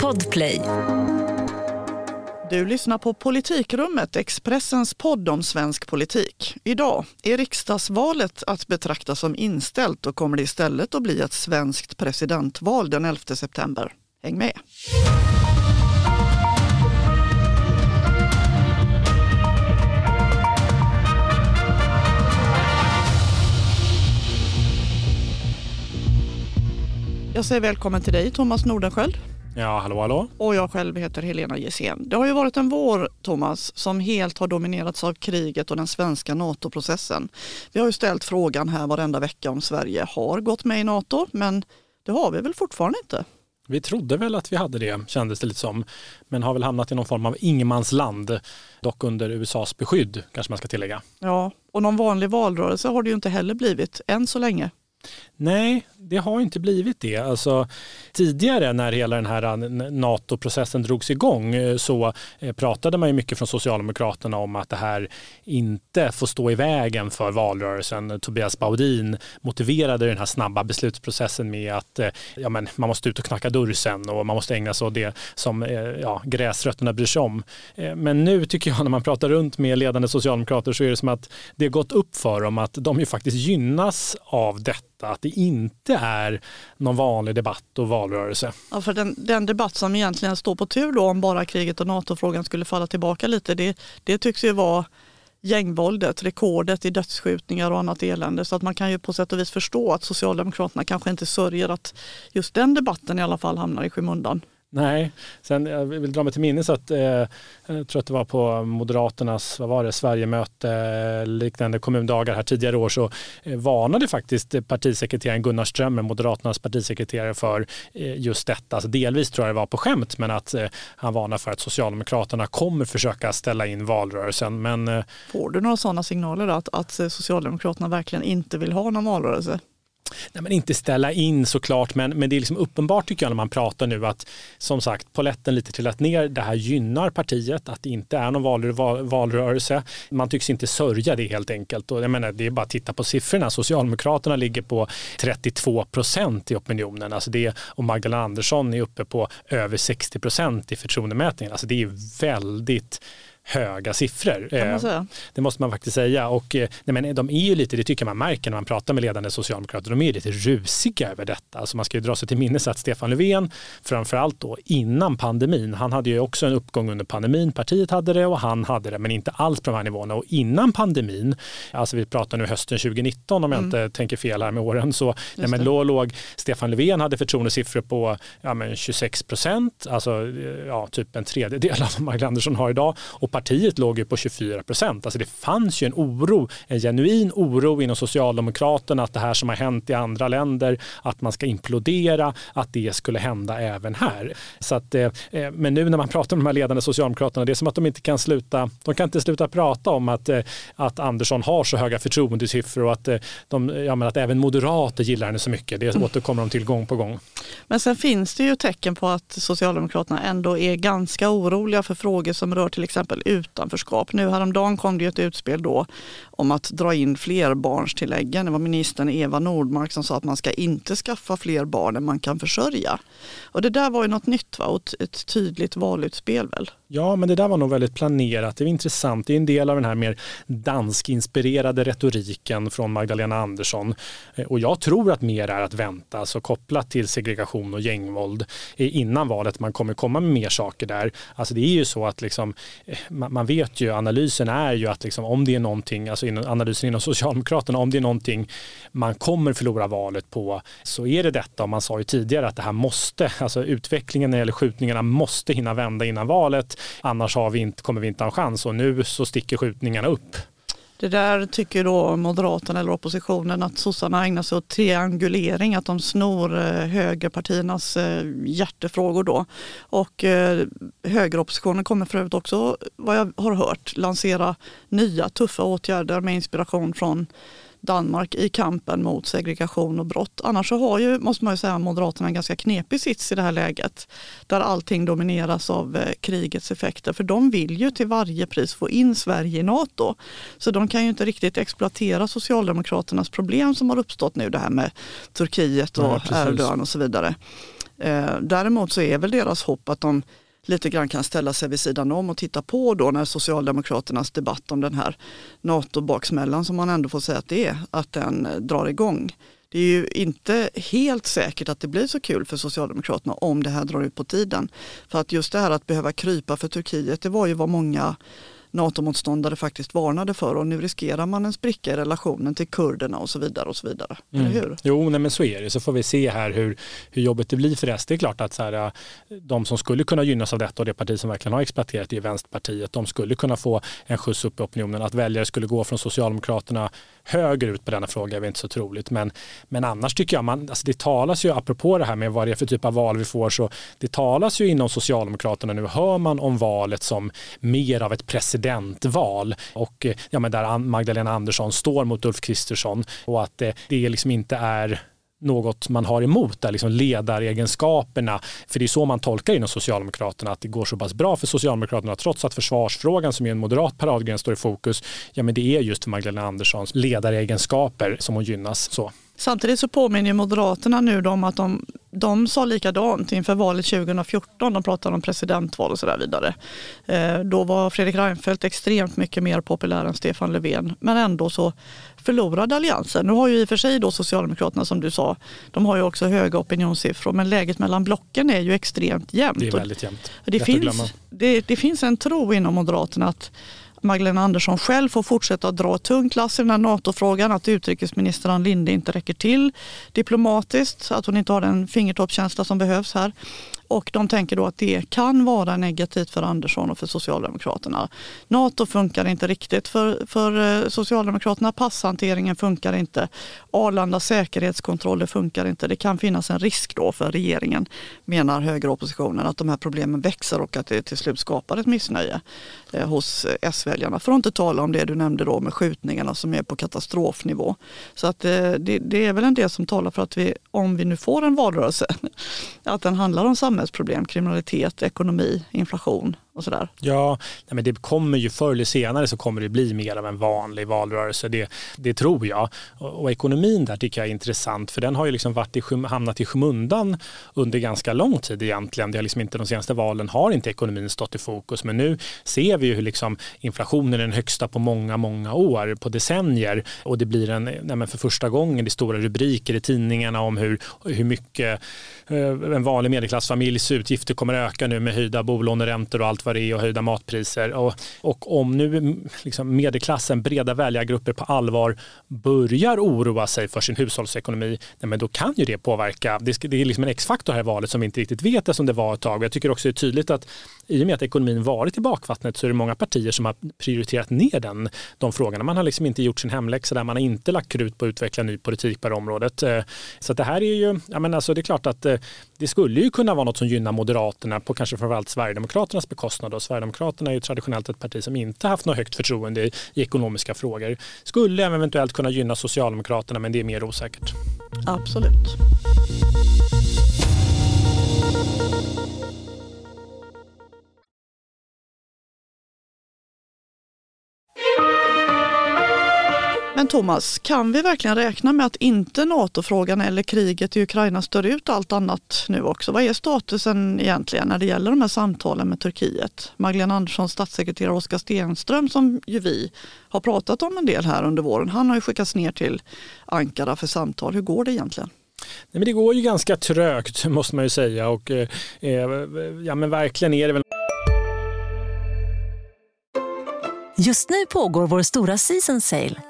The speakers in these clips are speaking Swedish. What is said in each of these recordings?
Podplay. Du lyssnar på Politikrummet, Expressens podd om svensk politik. Idag är riksdagsvalet att betrakta som inställt och kommer det istället att bli ett svenskt presidentval den 11 september. Häng med! Jag säger välkommen till dig Thomas Nordenskjöld. Ja, hallå hallå. Och jag själv heter Helena Gissén. Det har ju varit en vår, Thomas, som helt har dominerats av kriget och den svenska NATO-processen. Vi har ju ställt frågan här varenda vecka om Sverige har gått med i NATO, men det har vi väl fortfarande inte? Vi trodde väl att vi hade det, kändes det lite som, men har väl hamnat i någon form av ingenmansland, dock under USAs beskydd, kanske man ska tillägga. Ja, och någon vanlig valrörelse har det ju inte heller blivit, än så länge. Nej, det har inte blivit det. Alltså, tidigare när hela den här eh, NATO-processen drogs igång eh, så eh, pratade man ju mycket från Socialdemokraterna om att det här inte får stå i vägen för valrörelsen. Tobias Baudin motiverade den här snabba beslutsprocessen med att ja, men man måste ut och knacka dörr sen och man måste ägna sig åt det som ja, gräsrötterna bryr sig om. Men nu tycker jag när man pratar runt med ledande socialdemokrater så är det som att det har gått upp för dem att de ju faktiskt gynnas av detta att det inte är någon vanlig debatt och valrörelse. Ja, för den, den debatt som egentligen står på tur då om bara kriget och NATO-frågan skulle falla tillbaka lite, det, det tycks ju vara gängvåldet, rekordet i dödsskjutningar och annat elände. Så att man kan ju på sätt och vis förstå att Socialdemokraterna kanske inte sörjer att just den debatten i alla fall hamnar i skymundan. Nej, sen eh, jag vill dra mig till minnes att eh, jag tror att det var på Moderaternas, vad var det, Sverigemöte eh, liknande kommundagar här tidigare år så eh, varnade faktiskt partisekreteraren Gunnar Strömmer, Moderaternas partisekreterare för eh, just detta. Alltså delvis tror jag det var på skämt men att eh, han varnar för att Socialdemokraterna kommer försöka ställa in valrörelsen. Men, eh, Får du några sådana signaler då, att, att Socialdemokraterna verkligen inte vill ha någon valrörelse? Nej, men inte ställa in såklart, men, men det är liksom uppenbart tycker jag när man pratar nu att som sagt poletten lite trillat ner. Det här gynnar partiet, att det inte är någon val, valrörelse. Man tycks inte sörja det helt enkelt. Och jag menar, det är bara att titta på siffrorna. Socialdemokraterna ligger på 32 procent i opinionen. Alltså det, och Magdalena Andersson är uppe på över 60 procent i förtroendemätningen. Alltså det är väldigt höga siffror. Eh, det måste man faktiskt säga. Och, eh, nej, men de är ju lite, det tycker man märker när man pratar med ledande socialdemokrater, de är lite rusiga över detta. Alltså man ska ju dra sig till minnes att Stefan Löfven, framförallt då innan pandemin, han hade ju också en uppgång under pandemin, partiet hade det och han hade det, men inte alls på de här nivåerna. Och innan pandemin, alltså vi pratar nu hösten 2019 om jag mm. inte tänker fel här med åren, så nej, men då låg Stefan Löfven hade förtroendesiffror på ja, men 26 procent, alltså ja, typ en tredjedel av vad Magdalena Andersson har idag. Och partiet låg ju på 24 procent. Alltså det fanns ju en oro, en genuin oro inom Socialdemokraterna att det här som har hänt i andra länder, att man ska implodera, att det skulle hända även här. Så att, eh, eh men nu när man pratar med de här ledande Socialdemokraterna, det är som att de inte kan sluta, de kan inte sluta prata om att, eh, att Andersson har så höga förtroendesiffror och att, eh, de, ja, men att även moderater gillar henne så mycket. Det återkommer de till gång på gång. Men sen finns det ju tecken på att Socialdemokraterna ändå är ganska oroliga för frågor som rör till exempel utanförskap. Nu häromdagen kom det ett utspel då om att dra in flerbarnstilläggen. Det var ministern Eva Nordmark som sa att man ska inte skaffa fler barn än man kan försörja. Och det där var ju något nytt va? och ett tydligt valutspel väl? Ja, men det där var nog väldigt planerat. Det är intressant. Det är en del av den här mer danskinspirerade retoriken från Magdalena Andersson. Eh, och jag tror att mer är att vänta, alltså kopplat till segregation och gängvåld eh, innan valet. Man kommer komma med mer saker där. Alltså det är ju så att liksom, eh, man vet ju, analysen är ju att liksom, om det är någonting, alltså analysen inom Socialdemokraterna, om det är någonting man kommer förlora valet på så är det detta. Och man sa ju tidigare att det här måste, alltså utvecklingen när det gäller skjutningarna måste hinna vända innan valet. Annars har vi inte, kommer vi inte ha en chans och nu så sticker skjutningarna upp. Det där tycker då Moderaterna eller oppositionen att sossarna ägnar sig åt triangulering, att de snor eh, högerpartiernas eh, hjärtefrågor då. Och eh, högeroppositionen kommer för övrigt också, vad jag har hört, lansera nya tuffa åtgärder med inspiration från Danmark i kampen mot segregation och brott. Annars så har ju, måste man ju säga, Moderaterna en ganska knepig sits i det här läget. Där allting domineras av eh, krigets effekter. För de vill ju till varje pris få in Sverige i NATO. Så de kan ju inte riktigt exploatera Socialdemokraternas problem som har uppstått nu. Det här med Turkiet och ja, Erdogan och så vidare. Eh, däremot så är väl deras hopp att de lite grann kan ställa sig vid sidan om och titta på då när Socialdemokraternas debatt om den här NATO-baksmällan som man ändå får säga att det är, att den eh, drar igång. Det är ju inte helt säkert att det blir så kul för Socialdemokraterna om det här drar ut på tiden. För att just det här att behöva krypa för Turkiet, det var ju vad många NATO-motståndare faktiskt varnade för och nu riskerar man en spricka i relationen till kurderna och så vidare. och så vidare. Mm. Eller hur? Jo, nej, men så är det. Så får vi se här hur, hur jobbigt det blir för SD. Det är klart att så här, de som skulle kunna gynnas av detta och det parti som verkligen har exploaterat det är Vänsterpartiet. De skulle kunna få en skjuts upp i opinionen. Att väljare skulle gå från Socialdemokraterna högerut på denna fråga är väl inte så troligt. Men, men annars tycker jag, man, alltså det talas ju, apropå det här med vad det är för typ av val vi får, så det talas ju inom Socialdemokraterna nu, hör man om valet som mer av ett presidentval och eh, ja, men där Magdalena Andersson står mot Ulf Kristersson och att det, det liksom inte är något man har emot, där liksom ledaregenskaperna. För det är så man tolkar inom Socialdemokraterna, att det går så pass bra för Socialdemokraterna trots att försvarsfrågan som är en moderat paradgren står i fokus. Ja, men det är just för Magdalena Anderssons ledaregenskaper som hon gynnas. så. Samtidigt så påminner Moderaterna nu om att de, de sa likadant inför valet 2014. De pratade om presidentval och så där vidare. Eh, då var Fredrik Reinfeldt extremt mycket mer populär än Stefan Löfven. Men ändå så förlorade alliansen. Nu har ju i och för sig då Socialdemokraterna som du sa, de har ju också höga opinionssiffror. Men läget mellan blocken är ju extremt jämnt. Det är väldigt jämnt. Det, finns, det, det finns en tro inom Moderaterna att Magdalena Andersson själv får fortsätta att dra tungt lass i den här NATO-frågan, att utrikesminister Ann Linde inte räcker till diplomatiskt, att hon inte har den fingertoppskänsla som behövs här. Och de tänker då att det kan vara negativt för Andersson och för Socialdemokraterna. Nato funkar inte riktigt för, för eh, Socialdemokraterna. Passhanteringen funkar inte. Arlanda säkerhetskontroller funkar inte. Det kan finnas en risk då för regeringen, menar högeroppositionen, att de här problemen växer och att det till slut skapar ett missnöje eh, hos eh, S-väljarna. För att inte tala om det du nämnde då med skjutningarna som är på katastrofnivå. Så att det, det är väl en del som talar för att vi, om vi nu får en valrörelse, att den handlar om samhällsproblem, kriminalitet, ekonomi, inflation och sådär. Ja, nej men det kommer ju förr eller senare så kommer det bli mer av en vanlig valrörelse. Det, det tror jag. Och, och, ekonomin där tycker jag är intressant för den har ju liksom varit i, hamnat i skymundan under ganska lång tid egentligen. Det har liksom inte, de senaste valen har inte ekonomin stått i fokus men nu ser vi ju hur liksom inflationen är den högsta på många, många år, på decennier och det blir en, nej men för första gången det är stora rubriker i tidningarna om hur, hur mycket eh, en vanlig medelklassfamiljs utgifter kommer öka nu med höjda bolåneräntor och allt vad det är och höjda matpriser. Och, och om nu mm, liksom medelklassen, breda väljargrupper på allvar börjar oroa sig för sin hushållsekonomi, nej men då kan ju det påverka. Det, det är liksom en X-faktor här i valet som vi inte riktigt vet som det var ett tag. Jag tycker också det är tydligt att i och med att ekonomin varit i bakvattnet så är det många partier som har prioriterat ner den, de frågorna. Man har liksom inte gjort sin hemläxa där, man har inte lagt krut på att utveckla ny politik på det området. Eh, så det här är ju, ja men alltså det är klart att eh, det skulle ju kunna vara något som gynnar Moderaterna på kanske framförallt Sverigedemokraternas bekostnad. Och Sverigedemokraterna är ju traditionellt ett parti som inte haft något högt förtroende i, i ekonomiska frågor. Skulle även eventuellt kunna gynna Socialdemokraterna men det är mer osäkert. Absolut. Men Thomas, kan vi verkligen räkna med att inte NATO-frågan eller kriget i Ukraina stör ut allt annat nu också? Vad är statusen egentligen när det gäller de här samtalen med Turkiet? Magdalena Anderssons statssekreterare Oskar Stenström som ju vi har pratat om en del här under våren, han har ju skickats ner till Ankara för samtal. Hur går det egentligen? Nej, men det går ju ganska trögt måste man ju säga och eh, eh ja men verkligen är det väl Just nu pågår vår stora season sale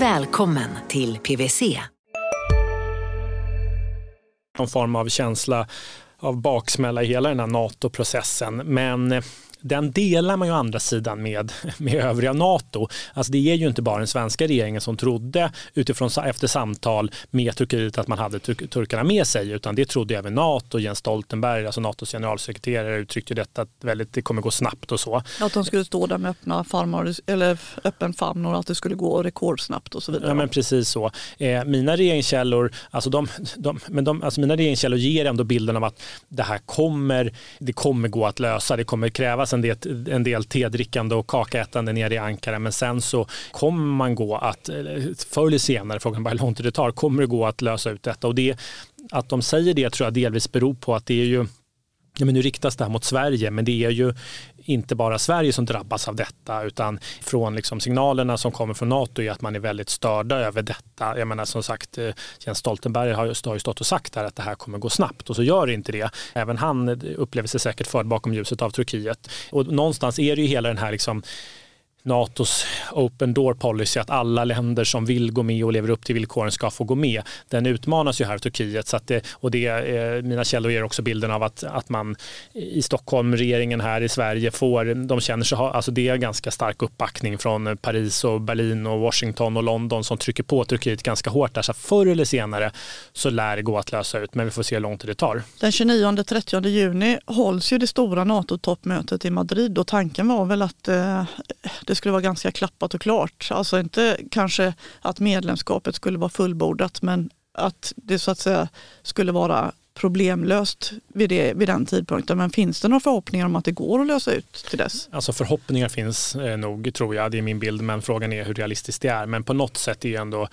Välkommen till PWC. Någon form av känsla av baksmälla i hela den här NATO-processen. Men eh, den delar man ju å andra sidan med, med övriga NATO. Alltså det är ju inte bara den svenska regeringen som trodde utifrån efter samtal med Turkiet att man hade turkarna med sig utan det trodde även NATO. Jens Stoltenberg, alltså NATOs generalsekreterare uttryckte detta att väldigt, det kommer gå snabbt och så. Att de skulle stå där med öppna farmar, eller öppen famn och att det skulle gå rekordsnabbt och så vidare. Ja men precis så. Eh, mina regeringskällor, alltså de, de, men de, alltså mina regeringskällor ger ändå bilden av att det här kommer, det kommer gå att lösa. Det kommer krävas en del, en del tedrickande och kakaätande nere i Ankara men sen så kommer man gå att, eh, förr eller senare, frågan bara hur lång tid det tar, kommer det gå att lösa ut detta. Och det, att de säger det tror jag delvis beror på att det är ju Ja, men nu riktas det här mot Sverige men det är ju inte bara Sverige som drabbas av detta utan från liksom signalerna som kommer från NATO är att man är väldigt störda över detta. Jag menar som sagt eh, Jens Stoltenberg har ju stått och sagt här att det här kommer gå snabbt och så gör det inte det. Även han eh, upplever sig säkert förd bakom ljuset av Turkiet. Och någonstans är det ju hela den här liksom NATOs open door policy att alla länder som vill gå med och lever upp till villkoren ska få gå med. Den utmanas ju här i Turkiet så att det, och det, eh, mina källor ger också bilden av att, att man i Stockholm, regeringen här i Sverige får, de känner sig ha, alltså det är ganska stark uppbackning från Paris och Berlin och Washington och London som trycker på Turkiet ganska hårt där så förr eller senare så lär det gå att lösa ut men vi får se hur lång tid det tar. Den 29-30 juni hålls ju det stora NATO-toppmötet i Madrid och tanken var väl att eh, det det skulle vara ganska klappat och klart. Alltså inte kanske att medlemskapet skulle vara fullbordat men att det så att säga skulle vara problemlöst vid, det, vid den tidpunkten. Men finns det några förhoppningar om att det går att lösa ut till dess? Alltså förhoppningar finns eh, nog tror jag, det är min bild, men frågan är hur realistiskt det är. Men på något sätt är ändå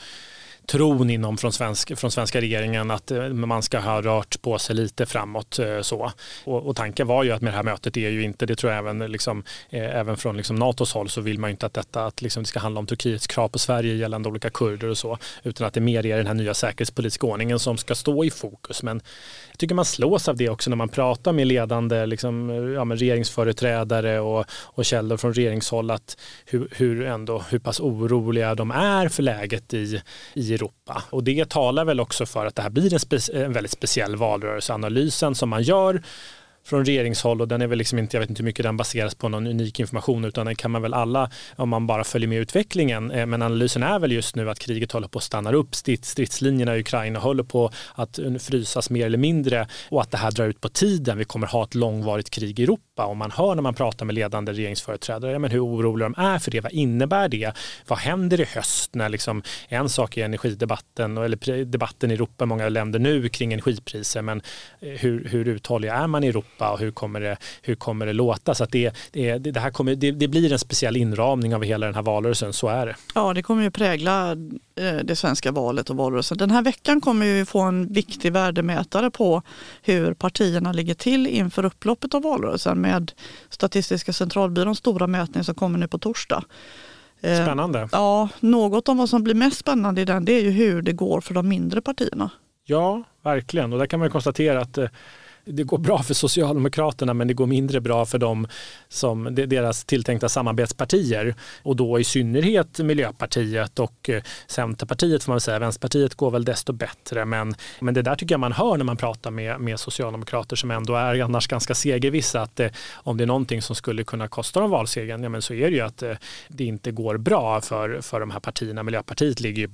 tron inom från, svensk, från svenska regeringen att eh, man ska ha rört på sig lite framåt. Eh, så. Och, och tanken var ju att med det här mötet är ju inte, det tror jag även, liksom, eh, även från liksom NATOs håll så vill man ju inte att detta att liksom det ska handla om Turkiets krav på Sverige gällande olika kurder och så, utan att det mer är den här nya säkerhetspolitiska ordningen som ska stå i fokus. Men jag tycker man slås av det också när man pratar med ledande liksom, ja, med regeringsföreträdare och, och källor från regeringshåll att hur, hur, ändå, hur pass oroliga de är för läget i, i Europa. Och det talar väl också för att det här blir en, spe, en väldigt speciell valrörelseanalysen som man gör från regeringshåll och den är väl liksom inte, jag vet inte hur mycket den baseras på någon unik information utan den kan man väl alla, om man bara följer med utvecklingen, eh, men analysen är väl just nu att kriget håller på att stanna upp, stridslinjerna i Ukraina håller på att eh, frysas mer eller mindre och att det här drar ut på tiden, vi kommer ha ett långvarigt krig i Europa och man hör när man pratar med ledande regeringsföreträdare, men hur oroliga de är för det, vad innebär det, vad händer i höst när liksom, en sak är energidebatten eller debatten i Europa, många länder nu kring energipriser, men eh, hur, hur uthålliga är man i Europa? Europa och hur kommer det, hur kommer det låta? Så att det, det, det, här kommer, det, det blir en speciell inramning av hela den här valrörelsen, så är det. Ja, det kommer ju prägla eh, det svenska valet och valrörelsen. Den här veckan kommer vi få en viktig värdemätare på hur partierna ligger till inför upploppet av valrörelsen med Statistiska centralbyråns stora mätning som kommer nu på torsdag. Eh, spännande. Ja, något av vad som blir mest spännande i den det är ju hur det går för de mindre partierna. Ja, verkligen. Och där kan man konstatera att eh, det går bra för Socialdemokraterna men det går mindre bra för dem som deras tilltänkta samarbetspartier och då i synnerhet Miljöpartiet och eh, Centerpartiet får man säga. Vänsterpartiet går väl desto bättre men, men det där tycker jag man hör när man pratar med, med socialdemokrater som ändå är annars ganska segervissa att eh, om det är någonting som skulle kunna kosta dem valsegern ja, men så är det ju att eh, det inte går bra för, för de här partierna. Miljöpartiet ligger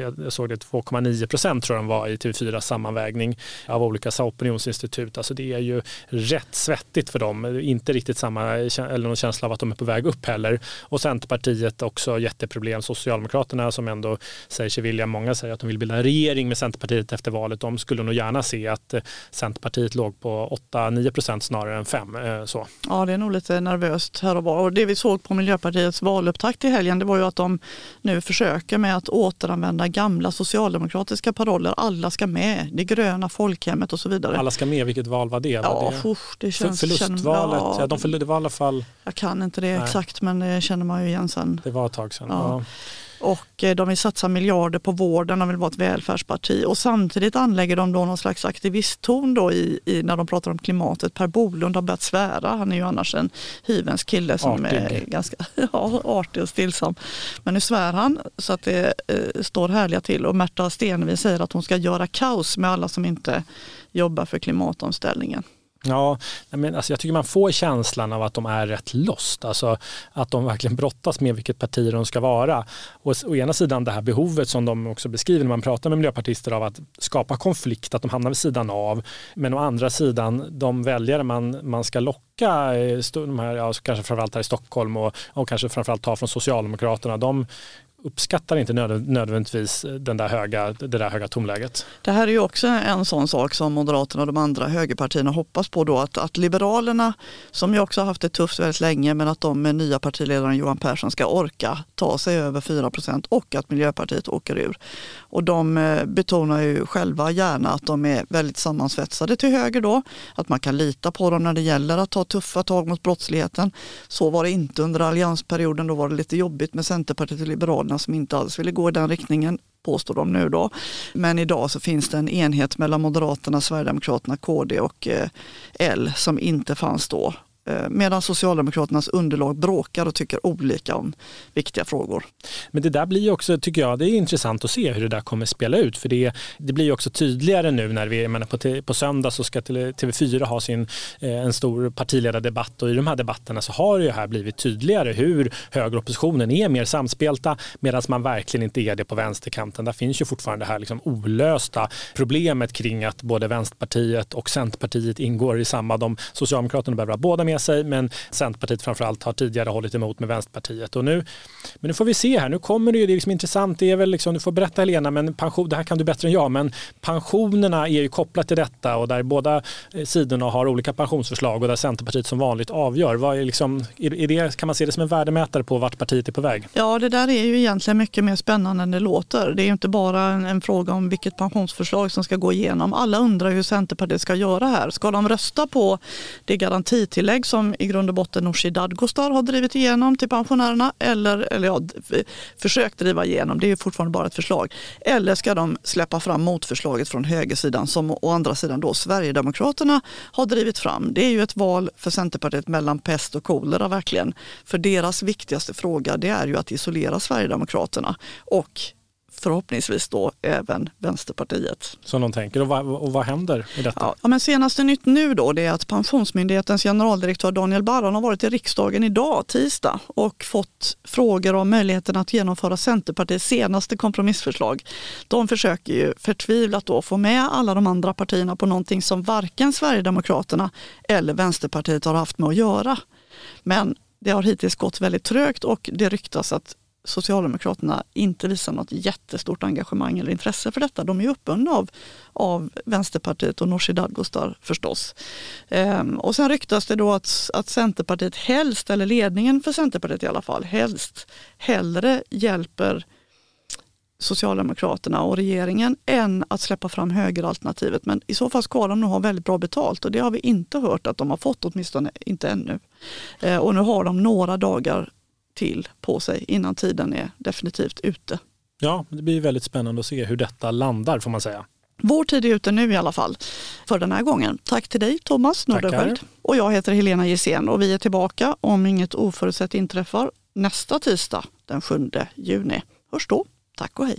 jag såg det 2,9 procent tror jag de var i TV4 sammanvägning av olika opinionsinstitut ut. Alltså det är ju rätt svettigt för dem. Inte riktigt samma eller någon känsla av att de är på väg upp heller. Och Centerpartiet också jätteproblem. Socialdemokraterna som ändå säger sig vilja, många säger att de vill bilda regering med Centerpartiet efter valet. De skulle nog gärna se att eh, Centerpartiet låg på 8-9 procent snarare än 5. Eh, så. Ja, det är nog lite nervöst här och var. Och det vi såg på Miljöpartiets valupptakt i helgen, det var ju att de nu försöker med att återanvända gamla socialdemokratiska paroller. Alla ska med, det gröna folkhemmet och så vidare. Alla ska med, vilket val var det? Ja, var det, usch, det känns... Förlustvalet, ja, ja, de förlorade i alla fall. Jag kan inte det Nej. exakt men det känner man ju igen sen. Det var ett tag sedan. Ja. ja. Och eh, de vill satsa miljarder på vården, de vill vara ett välfärdsparti och samtidigt anlägger de då någon slags aktivistton då i, i när de pratar om klimatet. Per Bolund har börjat svära, han är ju annars en hyvens kille som artig. är ganska ja, artig och stillsam. Men nu svär han så att det eh, står härliga till och Märta Stenevi säger att hon ska göra kaos med alla som inte jobbar för klimatomställningen. Ja, men alltså jag tycker man får känslan av att de är rätt lost, alltså att de verkligen brottas med vilket parti de ska vara. Och å ena sidan det här behovet som de också beskriver när man pratar med miljöpartister av att skapa konflikt, att de hamnar vid sidan av. Men å andra sidan de väljare man, man ska locka, eh, de här, ja, kanske framförallt här i Stockholm och, och kanske framförallt ta från Socialdemokraterna, de uppskattar inte nödvändigtvis eh, den där höga, det där höga tomläget. Det här är ju också en sån sak som Moderaterna och de andra högerpartierna hoppas på då att, att Liberalerna som ju också har haft det tufft väldigt länge men att de med nya partiledaren Johan Persson ska orka ta sig över 4 och att Miljöpartiet åker ur. Och de eh, betonar ju själva gärna att de är väldigt sammansvetsade till höger då, att man kan lita på dem när det gäller att ta tuffa tag mot brottsligheten. Så var det inte under alliansperioden, då var det lite jobbigt med Centerpartiet och Liberalerna Liberalerna som inte alls ville gå i den riktningen påstår de nu då. Men idag så finns det en enhet mellan Moderaterna, Sverigedemokraterna, KD och eh, L som inte fanns då. Eh, medan Socialdemokraternas underlag bråkar och tycker olika om viktiga frågor. Men det där blir också, tycker jag, det är intressant att se hur det där kommer spela ut. För det, det blir också tydligare nu när vi, menar, på, på söndag så ska TV4 ha sin, eh, en stor partiledardebatt och i de här debatterna så har det här blivit tydligare hur högeroppositionen är mer samspelta medan man verkligen inte är det på vänsterkanten. Där finns ju fortfarande det här liksom olösta problemet kring att både Vänsterpartiet och Centerpartiet ingår i samma. De, Socialdemokraterna behöver ha båda med med sig men Centerpartiet framförallt har tidigare hållit emot med Vänsterpartiet. Och nu, men nu får vi se här, nu kommer det ju, det är liksom intressant, det är väl liksom, du får berätta Helena, men pension, det här kan du bättre än jag, men pensionerna är ju kopplat till detta och där båda eh, sidorna har olika pensionsförslag och där Centerpartiet som vanligt avgör. Vad är liksom, är det, kan man se det som en värdemätare på vart partiet är på väg? Ja, det där är ju egentligen mycket mer spännande än det låter. Det är ju inte bara en, en fråga om vilket pensionsförslag som ska gå igenom. Alla undrar hur Centerpartiet ska göra här. Ska de rösta på det garantitillägg som i grund och botten Nooshi Dadgostar har drivit igenom till pensionärerna eller, eller ja, försökt driva igenom, det är fortfarande bara ett förslag. Eller ska de släppa fram motförslaget från högersidan som å andra sidan då Sverigedemokraterna har drivit fram. Det är ju ett val för Centerpartiet mellan pest och kolera verkligen. För deras viktigaste fråga det är ju att isolera Sverigedemokraterna och förhoppningsvis då även Vänsterpartiet. Som de tänker. Och vad, och vad händer i detta? Ja, men senaste nytt nu då det är att Pensionsmyndighetens generaldirektör Daniel Barron har varit i riksdagen idag, tisdag, och fått frågor om möjligheten att genomföra Centerpartiets senaste kompromissförslag. De försöker ju förtvivlat då få med alla de andra partierna på någonting som varken Sverigedemokraterna eller Vänsterpartiet har haft med att göra. Men det har hittills gått väldigt trögt och det ryktas att Socialdemokraterna inte visar något jättestort engagemang eller intresse för detta. De är uppbundna av, av Vänsterpartiet och Nooshi Dadgostar förstås. Ehm, och sen ryktas det då att, att Centerpartiet helst, eller ledningen för Centerpartiet i alla fall, helst hellre hjälper Socialdemokraterna och regeringen än att släppa fram högeralternativet. Men i så fall ska de nog ha väldigt bra betalt och det har vi inte hört att de har fått, åtminstone inte ännu. Ehm, och nu har de några dagar till på sig innan tiden är definitivt ute. Ja, det blir väldigt spännande att se hur detta landar får man säga. Vår tid är ute nu i alla fall för den här gången. Tack till dig Thomas Nordenskiöld. Och jag heter Helena Gissén och vi är tillbaka om inget oförutsett inträffar nästa tisdag den 7 juni. Hörs då. Tack och hej.